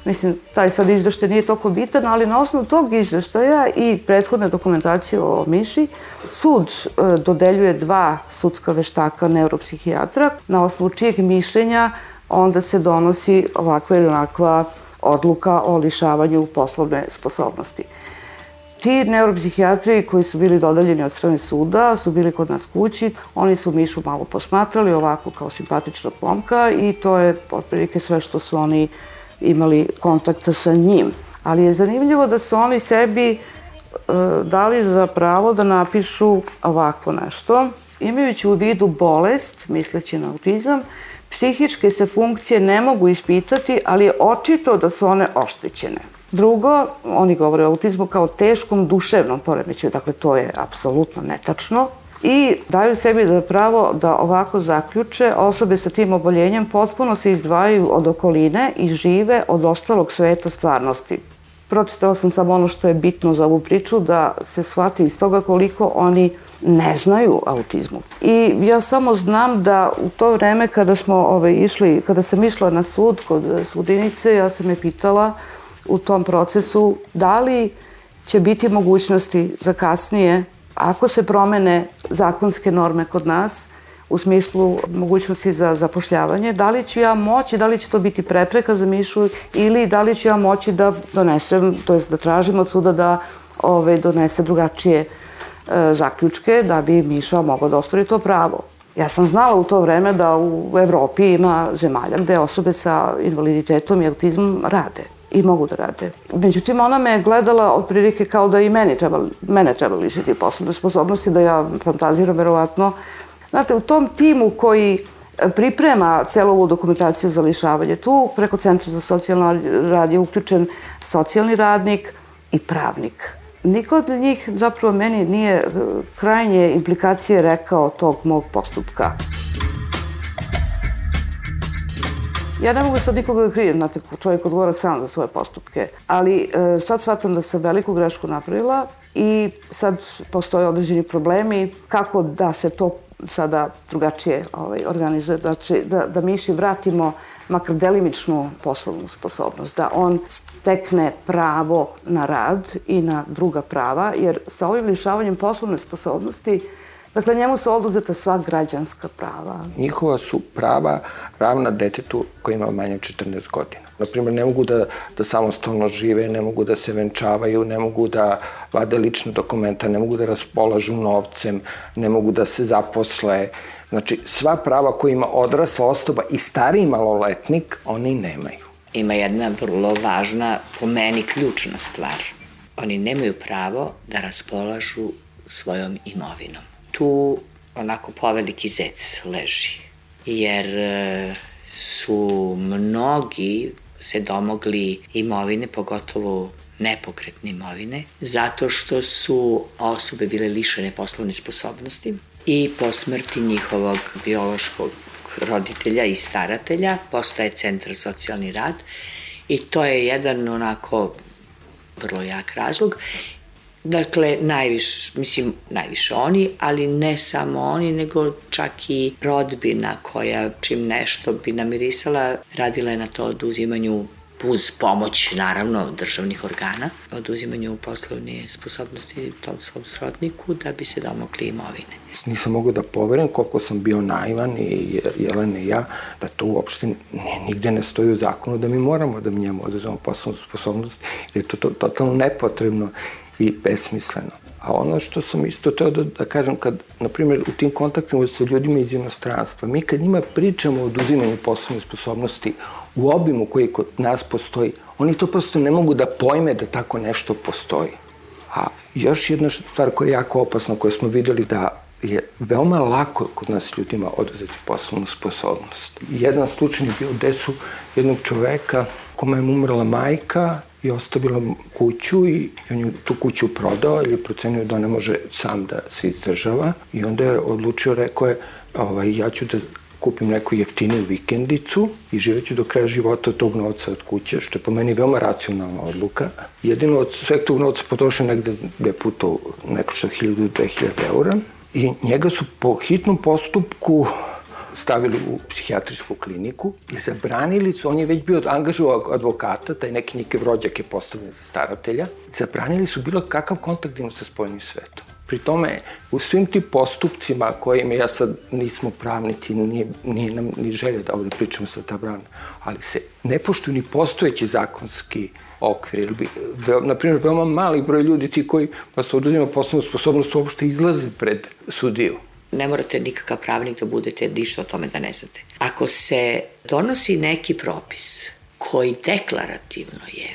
mislim, taj sad izveštaj nije toliko bitan, ali na osnovu tog izveštaja i prethodne dokumentacije o Miši, sud e, dodeljuje dva sudska veštaka neuropsihijatra, na osnovu čijeg mišljenja onda se donosi ovakva ili onakva odluka o lišavanju poslovne sposobnosti. Ti neuropsihijatri koji su bili dodaljeni od strane suda su bili kod nas kući, oni su Mišu malo posmatrali ovako kao simpatičnog momka i to je otprilike sve što su oni imali kontakta sa njim. Ali je zanimljivo da su oni sebi e, dali za pravo da napišu ovako nešto, imajući u vidu bolest, misleći na autizam, Psihičke se funkcije ne mogu ispitati, ali je očito da su one oštećene. Drugo, oni govore o autizmu kao teškom duševnom poremećaju, dakle to je apsolutno netačno. I daju sebi da pravo da ovako zaključe, osobe sa tim oboljenjem potpuno se izdvajaju od okoline i žive od ostalog sveta stvarnosti. Pročitala sam samo ono što je bitno za ovu priču, da se shvati iz toga koliko oni ne znaju autizmu. I ja samo znam da u to vreme kada smo ove, ovaj, išli, kada sam išla na sud kod sudinice, ja sam je pitala u tom procesu da li će biti mogućnosti za kasnije, ako se promene zakonske norme kod nas, u smislu mogućnosti za zapošljavanje, da li ću ja moći, da li će to biti prepreka za Mišu ili da li ću ja moći da donesem, to jest da tražim od suda da ove, ovaj, donese drugačije e, zaključke da bi Miša mogao da ostvari to pravo. Ja sam znala u to vreme da u Evropi ima zemalja gde osobe sa invaliditetom i autizmom rade i mogu da rade. Međutim, ona me je gledala otprilike kao da i meni treba, mene treba lišiti poslovne sposobnosti, da ja fantaziram verovatno Znate, u tom timu koji e, priprema celu ovu dokumentaciju za lišavanje, tu preko Centra za socijalno rad je uključen socijalni radnik i pravnik. Niko od njih zapravo meni nije e, krajnje implikacije rekao tog mog postupka. Ja ne mogu sad nikoga da krijem, znate, čovjek odgovara sam za svoje postupke, ali e, sad shvatam da sam veliku grešku napravila i sad postoje određeni problemi kako da se to sada drugačije ovaj, organizuje, znači da, da Miši vratimo makar delimičnu poslovnu sposobnost, da on stekne pravo na rad i na druga prava, jer sa ovim lišavanjem poslovne sposobnosti Dakle, njemu su oduzeta sva građanska prava. Njihova su prava ravna detetu koji ima manje od 14 godina. Naprimer, ne mogu da, da samostalno žive, ne mogu da se venčavaju, ne mogu da vade lične dokumenta, ne mogu da raspolažu novcem, ne mogu da se zaposle. Znači, sva prava koje ima odrasla osoba i stariji maloletnik, oni nemaju. Ima jedna vrlo važna, po meni ključna stvar. Oni nemaju pravo da raspolažu svojom imovinom tu onako poveliki zec leži. Jer e, su mnogi se domogli imovine, pogotovo nepokretne imovine, zato što su osobe bile lišene poslovne sposobnosti i po smrti njihovog biološkog roditelja i staratelja postaje centar socijalni rad i to je jedan onako vrlo jak razlog Dakle, najviše, mislim, najviše oni, ali ne samo oni, nego čak i rodbina koja čim nešto bi namirisala, radila je na to oduzimanju uz pomoć, naravno, državnih organa, oduzimanju poslovne sposobnosti tom svom srodniku da bi se domogli imovine. Nisam mogao da poverim koliko sam bio naivan i Jelena i ja, da to uopšte ne, nigde ne stoji u zakonu da mi moramo da mi njemu oduzemo poslovnu sposobnost, jer je to, to totalno nepotrebno i besmisleno. A ono što sam isto teo da, da kažem, kad, na primjer, u tim kontaktima sa ljudima iz inostranstva, mi kad njima pričamo o oduzimanju poslovne sposobnosti u obimu koji kod nas postoji, oni to prosto ne mogu da pojme da tako nešto postoji. A još jedna stvar koja je jako opasna, koju smo videli da je veoma lako kod nas ljudima oduzeti poslovnu sposobnost. Jedan slučaj je bio gde su jednog čoveka kome je umrla majka i ostavila kuću i on je tu kuću prodao jer je procenio da ne može sam da se izdržava i onda je odlučio, rekao je, ovaj, ja ću da kupim neku jeftiniju vikendicu i živeću do kraja života od tog novca od kuće, što je po meni veoma racionalna odluka. Jedino od sveg tog novca potrošio negde gde puto neko što 1000-2000 eura i njega su po hitnom postupku stavili u psihijatrijsku kliniku i zabranili su, on je već bio angažovao advokata, taj neki njikev rođak je postavljen za staratelja, zabranili su bilo kakav kontakt ima sa spojenim svetom. Pri tome, u svim tim postupcima kojima ja sad nismo pravnici, nije, nije nam ni želje da ovde pričamo sa ta brana, ali se ne poštuju ni postojeći zakonski okvir. Ili bi, ve, na primjer, veoma mali broj ljudi ti koji pa se oduzima poslovnu sposobnost uopšte izlaze pred sudiju ne morate nikakav pravnik da budete ništa o tome da ne znate. Ako se donosi neki propis koji deklarativno je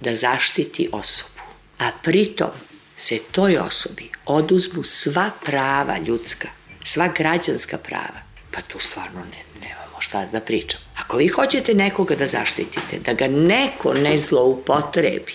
da zaštiti osobu, a pritom se toj osobi oduzmu sva prava ljudska, sva građanska prava, pa tu stvarno ne, nemamo šta da pričam. Ako vi hoćete nekoga da zaštitite, da ga neko ne zloupotrebi,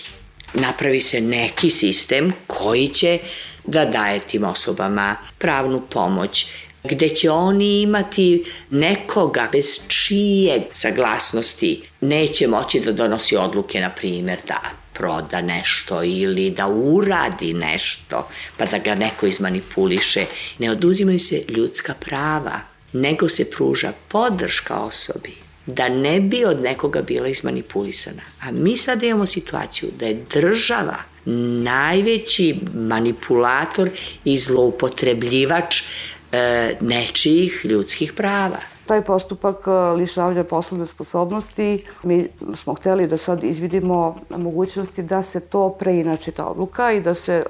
napravi se neki sistem koji će da daje tim osobama pravnu pomoć, gde će oni imati nekoga bez čije saglasnosti neće moći da donosi odluke, na primjer, da proda nešto ili da uradi nešto, pa da ga neko izmanipuliše. Ne oduzimaju se ljudska prava, nego se pruža podrška osobi da ne bi od nekoga bila izmanipulisana. A mi sad imamo situaciju da je država najveći manipulator i zloupotrebljivač e, nečijih ljudskih prava. Taj postupak e, lišavanja poslovne sposobnosti, mi smo hteli da sad izvidimo mogućnosti da se to preinači ta odluka i da se e,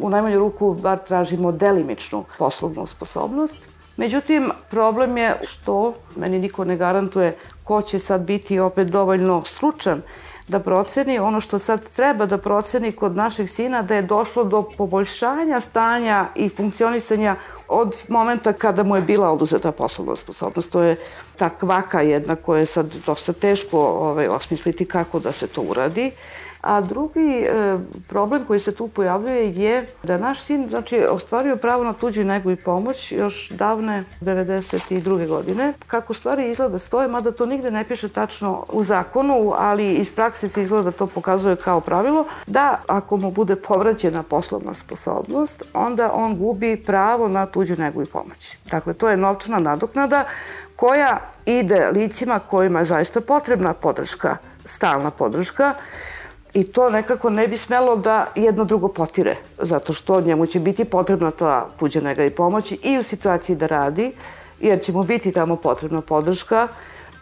u najmanju ruku bar tražimo delimičnu poslovnu sposobnost. Međutim, problem je što meni niko ne garantuje ko će sad biti opet dovoljno stručan da proceni ono što sad treba da proceni kod našeg sina da je došlo do poboljšanja stanja i funkcionisanja od momenta kada mu je bila oduzeta poslovna sposobnost. To je ta kvaka jedna koja je sad dosta teško ovaj, osmisliti kako da se to uradi. A drugi e, problem koji se tu pojavljuje je da naš sin znači, ostvario pravo na tuđu negu i pomoć još davne 92. godine. Kako stvari izgleda stoje, mada to nigde ne piše tačno u zakonu, ali iz prakse se izgleda da to pokazuje kao pravilo, da ako mu bude povraćena poslovna sposobnost, onda on gubi pravo na tuđu negu i pomoć. Dakle, to je novčana nadoknada koja ide licima kojima je zaista potrebna podrška, stalna podrška, i to nekako ne bi smelo da jedno drugo potire, zato što njemu će biti potrebna ta tuđa nega i pomoć i u situaciji da radi, jer će mu biti tamo potrebna podrška,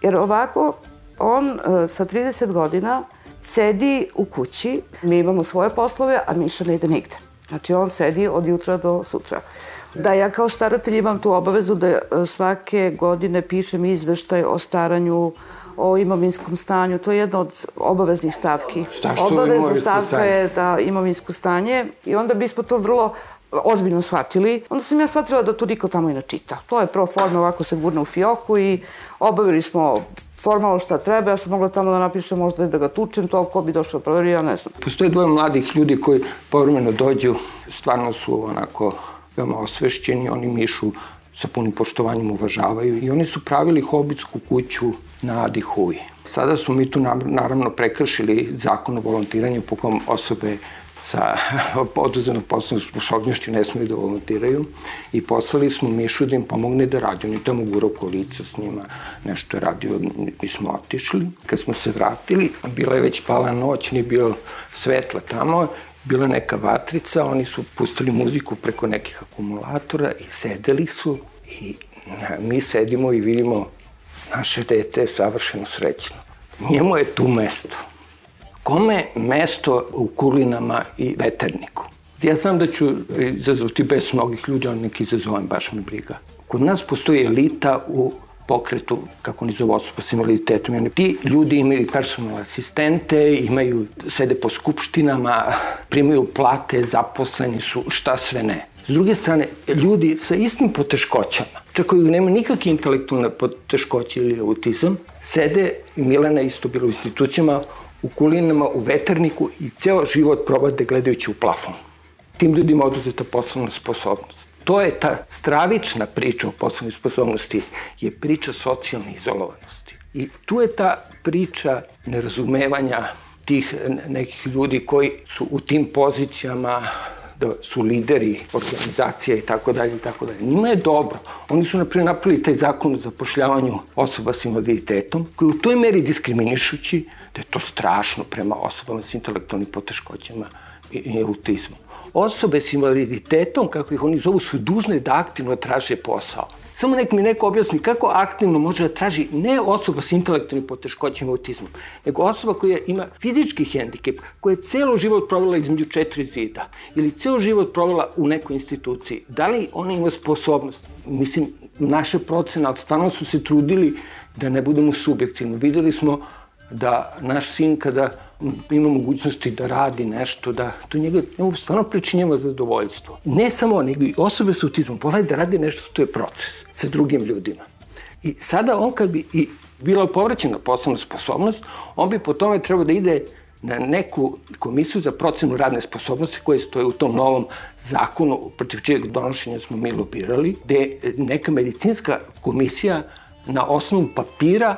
jer ovako on e, sa 30 godina sedi u kući, mi imamo svoje poslove, a Miša ne ide nigde. Znači on sedi od jutra do sutra. Da, ja kao staratelj imam tu obavezu da e, svake godine pišem izveštaj o staranju o imovinskom stanju. To je jedna od obaveznih stavki. Šta što Obavezna stavka je da imovinsko stanje i onda bismo to vrlo ozbiljno shvatili. Onda sam ja shvatila da to niko tamo i ne čita. To je pro forma, ovako se gurne u fioku i obavili smo formalno šta treba, ja sam mogla tamo da napišem možda i da ga tučem, to ko bi došao da proveri, ja ne znam. Postoje dvoje mladih ljudi koji povremeno dođu, stvarno su onako veoma osvešćeni, oni mišu sa punim poštovanjem uvažavaju i oni su pravili hobitsku kuću na Adi Huji. Sada smo mi tu naravno prekršili zakon o volontiranju po kom osobe sa *laughs* oduzenom poslovnom sposobnošću ne smiju da volontiraju i poslali smo Mišu da im pomogne da radi. On je tamo gurao kolica s njima, nešto je radio, mi smo otišli. Kad smo se vratili, bila je već pala noć, nije bio svetla tamo, bila neka vatrica, oni su pustili muziku preko nekih akumulatora i sedeli su i mi sedimo i vidimo naše dete je savršeno srećno. Njemu je tu mesto. Kome mesto u kulinama i veterniku? Ja znam da ću izazvati bez mnogih ljudi, ali neki izazovem, baš me briga. Kod nas postoji elita u pokretu, kako oni zove osoba s invaliditetom. I ti ljudi imaju personalne asistente, imaju, sede po skupštinama, primaju plate, zaposleni su, šta sve ne. S druge strane, ljudi sa istim poteškoćama, čak koji nema nikakve intelektualne poteškoće ili autizam, sede, Milena isto bila u institucijama, u kulinama, u veterniku i ceo život probate gledajući u plafon. Tim ljudima oduzeta poslovna sposobnost. To je ta stravična priča o poslovnoj sposobnosti, je priča socijalne izolovanosti. I tu je ta priča nerazumevanja tih nekih ljudi koji su u tim pozicijama da su lideri organizacija i tako dalje i tako dalje. Njima je dobro. Oni su, naprijed, napravili taj zakon o zapošljavanju osoba s invaliditetom, koji u toj meri diskriminišući da je to strašno prema osobama s intelektualnim poteškoćama i, i autizmom. Osobe s invaliditetom, kako ih oni zovu, su dužne da aktivno traže posao. Samo nek mi neko objasni kako aktivno može da traži ne osoba s intelektualnim poteškoćima autizmom, nego osoba koja ima fizički hendikep, koja je celo život provela između četiri zida ili celo život provela u nekoj instituciji. Da li ona ima sposobnost? Mislim, naše procene, ali stvarno su se trudili da ne budemo subjektivni. Videli smo da naš sin kada ima mogućnosti da radi nešto, da to njega, njemu stvarno pričinjava zadovoljstvo. Ne samo nego i osobe sa autizmom, volaju da radi nešto, to je proces sa drugim ljudima. I sada on kad bi i bila povraćena poslovna sposobnost, on bi po tome trebao da ide na neku komisiju za procenu radne sposobnosti koje stoje u tom novom zakonu protiv čijeg donošenja smo mi lobirali, gde neka medicinska komisija na osnovu papira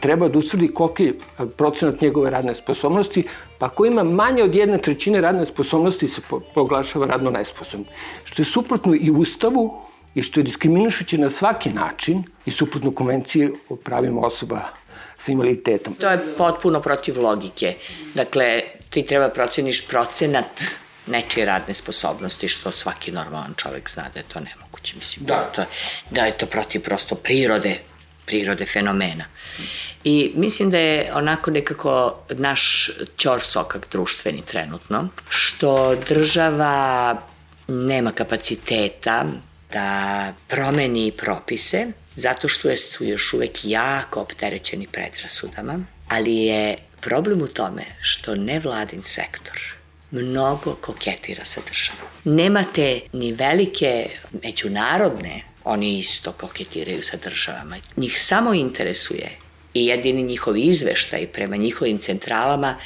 treba da usvrdi koliki je procenat njegove radne sposobnosti, pa ako ima manje od jedne trećine radne sposobnosti se proglašava radno nesposobno. Što je suprotno i Ustavu i što je diskriminišuće na svaki način i suprotno konvenciji o pravima osoba sa invaliditetom. To je potpuno protiv logike. Dakle, ti treba proceniš procenat nečije radne sposobnosti, što svaki normalan čovek zna da je to nemoguće. Mislim, da, da, to, da je to protiv prosto prirode prirode fenomena. I mislim da je onako nekako naš ćor sokak društveni trenutno, što država nema kapaciteta da promeni propise, zato što su još uvek jako opterećeni predrasudama, ali je problem u tome što nevladin sektor mnogo koketira sa državom. Nemate ni velike međunarodne oni isto koketiraju sa državama. Njih samo interesuje i jedini njihovi izveštaj prema njihovim centralama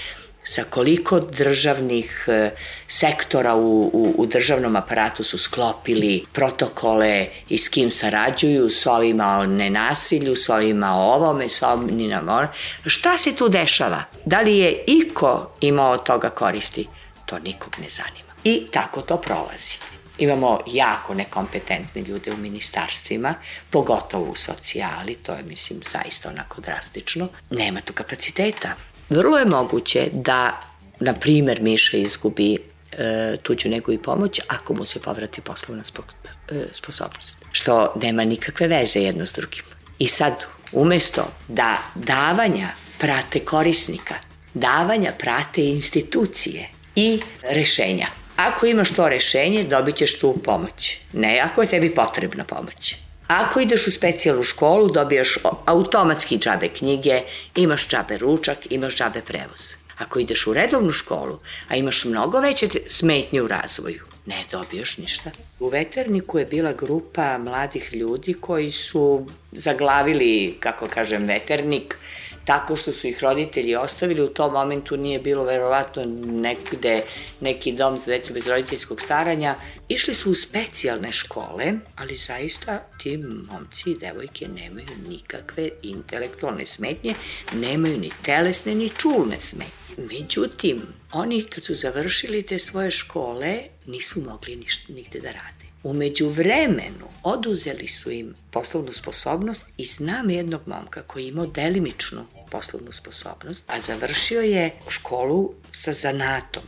sa koliko državnih e, sektora u, u, u državnom aparatu su sklopili protokole i s kim sarađuju, s ovima o nenasilju, s ovima o ovome, s ovima o Šta se tu dešava? Da li je iko imao od toga koristi? To nikog ne zanima. I tako to prolazi. Imamo jako nekompetentne ljude u ministarstvima, pogotovo u socijali, to je, mislim, zaista onako drastično. Nema tu kapaciteta. Vrlo je moguće da, na primer, Miša izgubi e, tuđu negu i pomoć ako mu se povrati poslovna spo, e, sposobnost. Što nema nikakve veze jedno s drugim. I sad, umesto da davanja prate korisnika, davanja prate institucije i rešenja. Ako imaš to rešenje, dobit ćeš tu pomoć. Ne ako je tebi potrebna pomoć. Ako ideš u specijalnu školu, dobijaš automatski džabe knjige, imaš džabe ručak, imaš džabe prevoz. Ako ideš u redovnu školu, a imaš mnogo veće smetnje u razvoju, ne dobijaš ništa. U veterniku je bila grupa mladih ljudi koji su zaglavili, kako kažem, veternik, tako što su ih roditelji ostavili, u tom momentu nije bilo verovatno nekde neki dom za decu bez roditeljskog staranja. Išli su u specijalne škole, ali zaista ti momci i devojke nemaju nikakve intelektualne smetnje, nemaju ni telesne ni čulne smetnje. Međutim, oni kad su završili te svoje škole, nisu mogli ništa, nigde da rade. Umeđu vremenu oduzeli su im poslovnu sposobnost i znam jednog momka koji imao delimičnu poslovnu sposobnost, a završio je školu sa zanatom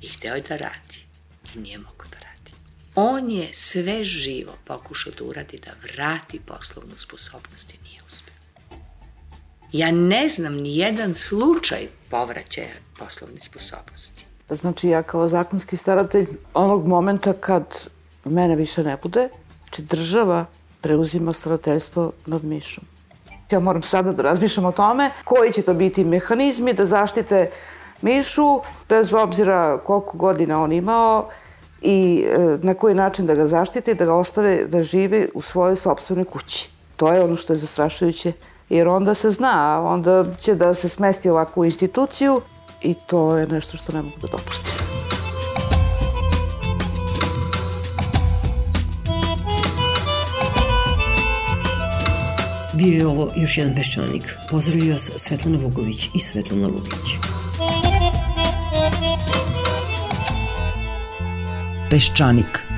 i hteo je da radi i nije mogao da radi. On je sve živo pokušao da uradi da vrati poslovnu sposobnost i nije uspeo. Ja ne znam ni jedan slučaj povraćaja poslovne sposobnosti. Znači ja kao zakonski staratelj onog momenta kad mene više ne bude, znači država preuzima starateljstvo nad Mišom. Ja moram sada da razmišljam o tome koji će to biti mehanizmi da zaštite Mišu, bez obzira koliko godina on imao i e, na koji način da ga zaštite i da ga ostave da žive u svojoj sobstvenoj kući. To je ono što je zastrašujuće, jer onda se zna, onda će da se smesti ovakvu instituciju i to je nešto što ne mogu da dopustim. Bio je ovo još jedan peščanik. Pozdravljaju vas Svetlana Vugović i Svetlana Lukić. Peščanik.